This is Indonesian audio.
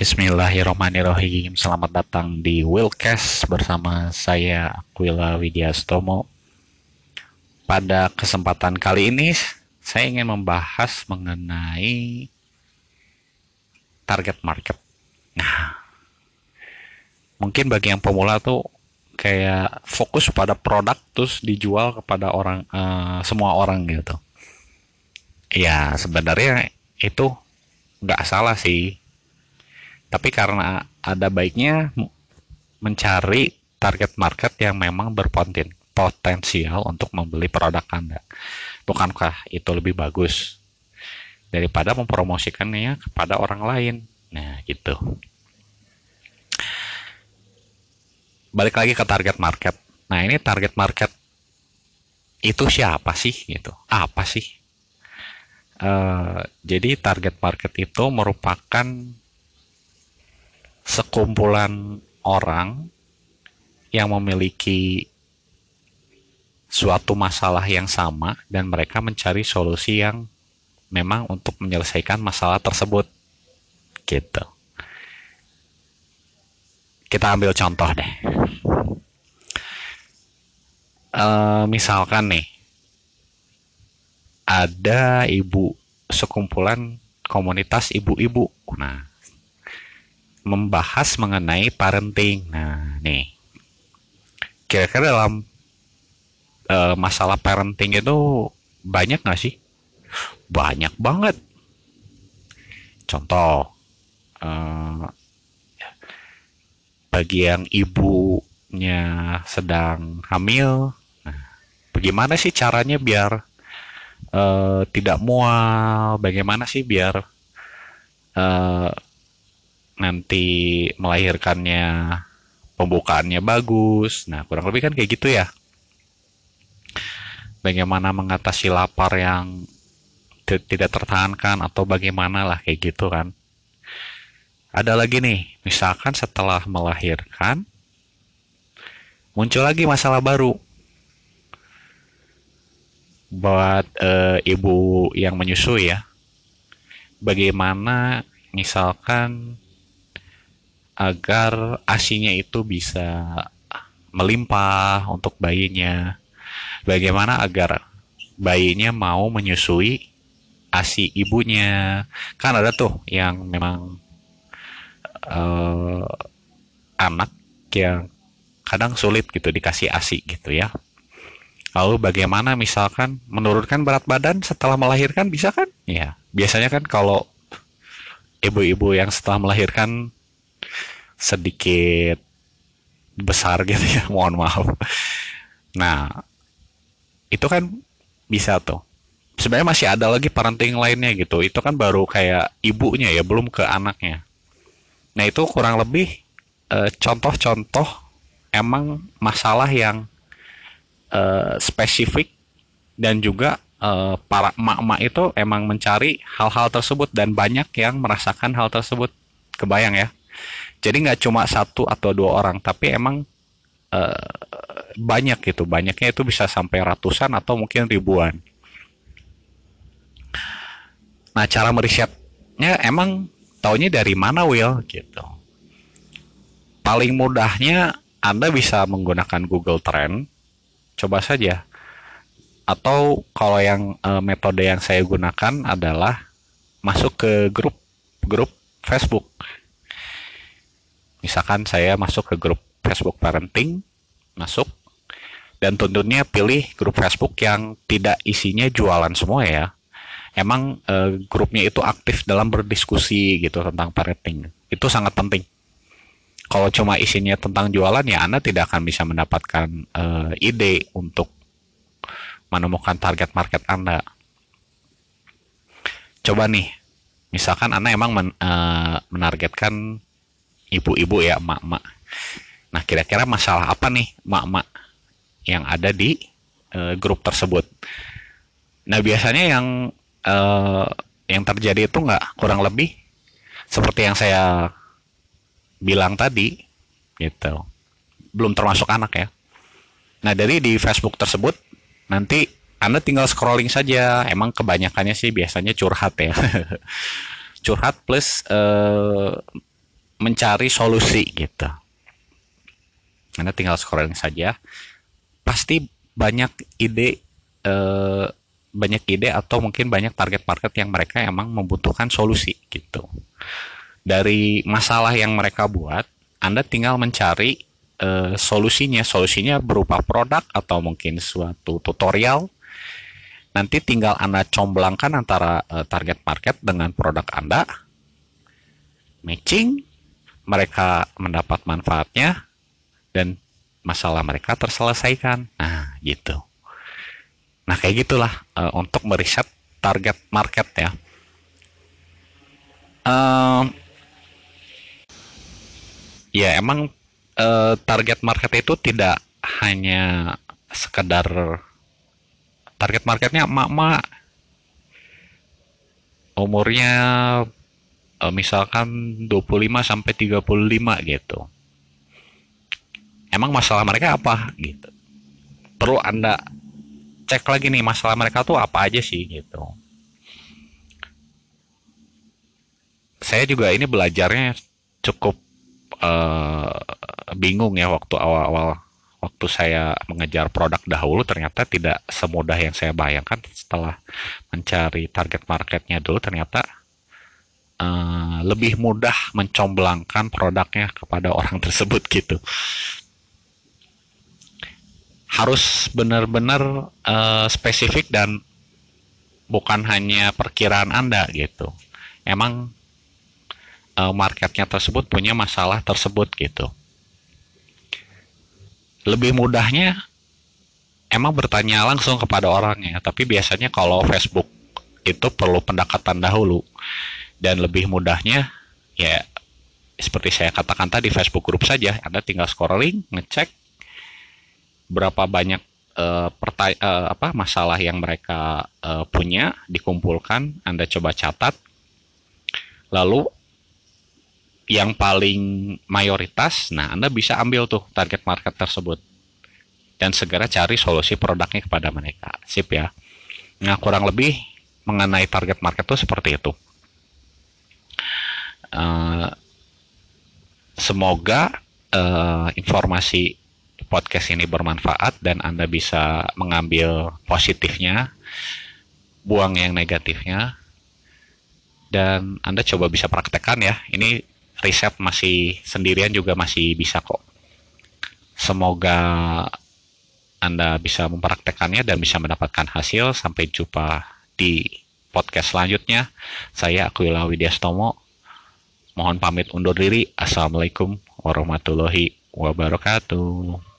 Bismillahirrahmanirrahim. Selamat datang di Willcast bersama saya Aquila Widyastomo. Pada kesempatan kali ini saya ingin membahas mengenai target market. Nah, mungkin bagi yang pemula tuh kayak fokus pada produk terus dijual kepada orang uh, semua orang gitu. Ya sebenarnya itu nggak salah sih tapi karena ada baiknya mencari target market yang memang berpotensial untuk membeli produk Anda. Bukankah itu lebih bagus daripada mempromosikannya kepada orang lain? Nah, gitu. Balik lagi ke target market. Nah, ini target market itu siapa sih gitu? Apa sih? Uh, jadi target market itu merupakan sekumpulan orang yang memiliki suatu masalah yang sama dan mereka mencari solusi yang memang untuk menyelesaikan masalah tersebut. Gitu. Kita ambil contoh deh. E, misalkan nih ada ibu sekumpulan komunitas ibu-ibu. Nah membahas mengenai parenting. Nah, nih. Kira-kira dalam uh, masalah parenting itu banyak nggak sih? Banyak banget. Contoh, uh, bagi yang ibunya sedang hamil, nah, bagaimana sih caranya biar uh, tidak mual? Bagaimana sih biar uh, nanti melahirkannya pembukaannya bagus. Nah, kurang lebih kan kayak gitu ya. Bagaimana mengatasi lapar yang tidak tertahankan atau bagaimana lah kayak gitu kan. Ada lagi nih, misalkan setelah melahirkan muncul lagi masalah baru buat e, ibu yang menyusui ya. Bagaimana misalkan agar asinya itu bisa melimpah untuk bayinya. Bagaimana agar bayinya mau menyusui asi ibunya? Kan ada tuh yang memang uh, anak yang kadang sulit gitu dikasih asi gitu ya. Lalu bagaimana misalkan menurunkan berat badan setelah melahirkan bisa kan? Ya, biasanya kan kalau ibu-ibu yang setelah melahirkan sedikit besar gitu ya mohon maaf. Nah itu kan bisa tuh. Sebenarnya masih ada lagi parenting lainnya gitu. Itu kan baru kayak ibunya ya belum ke anaknya. Nah itu kurang lebih eh, contoh-contoh emang masalah yang uh, spesifik dan juga uh, para emak-emak itu emang mencari hal-hal tersebut dan banyak yang merasakan hal tersebut. Kebayang ya jadi nggak cuma satu atau dua orang tapi emang uh, banyak gitu. Banyaknya itu bisa sampai ratusan atau mungkin ribuan. Nah cara merisetnya emang taunya dari mana Will gitu. Paling mudahnya anda bisa menggunakan Google Trend coba saja. Atau kalau yang uh, metode yang saya gunakan adalah masuk ke grup grup Facebook misalkan saya masuk ke grup Facebook parenting masuk dan tentunya pilih grup Facebook yang tidak isinya jualan semua ya. Emang e, grupnya itu aktif dalam berdiskusi gitu tentang parenting. Itu sangat penting. Kalau cuma isinya tentang jualan ya anda tidak akan bisa mendapatkan e, ide untuk menemukan target market anda. Coba nih misalkan anda emang men, e, menargetkan ibu-ibu ya emak-emak. Nah kira-kira masalah apa nih emak-emak yang ada di uh, grup tersebut? Nah biasanya yang uh, yang terjadi itu nggak kurang lebih seperti yang saya bilang tadi, gitu. Belum termasuk anak ya. Nah dari di Facebook tersebut nanti anda tinggal scrolling saja. Emang kebanyakannya sih biasanya curhat ya. curhat plus uh, mencari solusi gitu. Anda tinggal scrolling saja, pasti banyak ide eh, banyak ide atau mungkin banyak target market yang mereka emang membutuhkan solusi gitu. Dari masalah yang mereka buat, Anda tinggal mencari uh, solusinya. Solusinya berupa produk atau mungkin suatu tutorial. Nanti tinggal Anda comblangkan antara uh, target market dengan produk Anda. Matching, mereka mendapat manfaatnya dan masalah mereka terselesaikan. Nah, gitu. Nah, kayak gitulah uh, untuk meriset target market ya. Um, ya emang uh, target market itu tidak hanya sekedar target marketnya emak-emak umurnya uh, misalkan 25 sampai 35 gitu. Emang masalah mereka apa gitu. Perlu Anda cek lagi nih masalah mereka tuh apa aja sih gitu. Saya juga ini belajarnya cukup uh, bingung ya waktu awal-awal waktu saya mengejar produk dahulu ternyata tidak semudah yang saya bayangkan setelah mencari target marketnya dulu ternyata uh, lebih mudah mencomblangkan produknya kepada orang tersebut gitu. Harus benar-benar uh, spesifik dan bukan hanya perkiraan anda gitu. Emang uh, marketnya tersebut punya masalah tersebut gitu. Lebih mudahnya emang bertanya langsung kepada orangnya, tapi biasanya kalau Facebook itu perlu pendekatan dahulu dan lebih mudahnya ya seperti saya katakan tadi Facebook grup saja, Anda tinggal scrolling, ngecek berapa banyak uh, uh, apa masalah yang mereka uh, punya dikumpulkan, Anda coba catat, lalu yang paling mayoritas, nah Anda bisa ambil tuh target market tersebut dan segera cari solusi produknya kepada mereka. Sip ya. Nah kurang lebih mengenai target market itu seperti itu. Uh, semoga uh, informasi podcast ini bermanfaat dan Anda bisa mengambil positifnya, buang yang negatifnya, dan Anda coba bisa praktekkan ya. Ini riset masih sendirian juga masih bisa kok. Semoga Anda bisa mempraktekannya dan bisa mendapatkan hasil. Sampai jumpa di podcast selanjutnya. Saya Aquila Widyastomo. Mohon pamit undur diri. Assalamualaikum warahmatullahi wabarakatuh.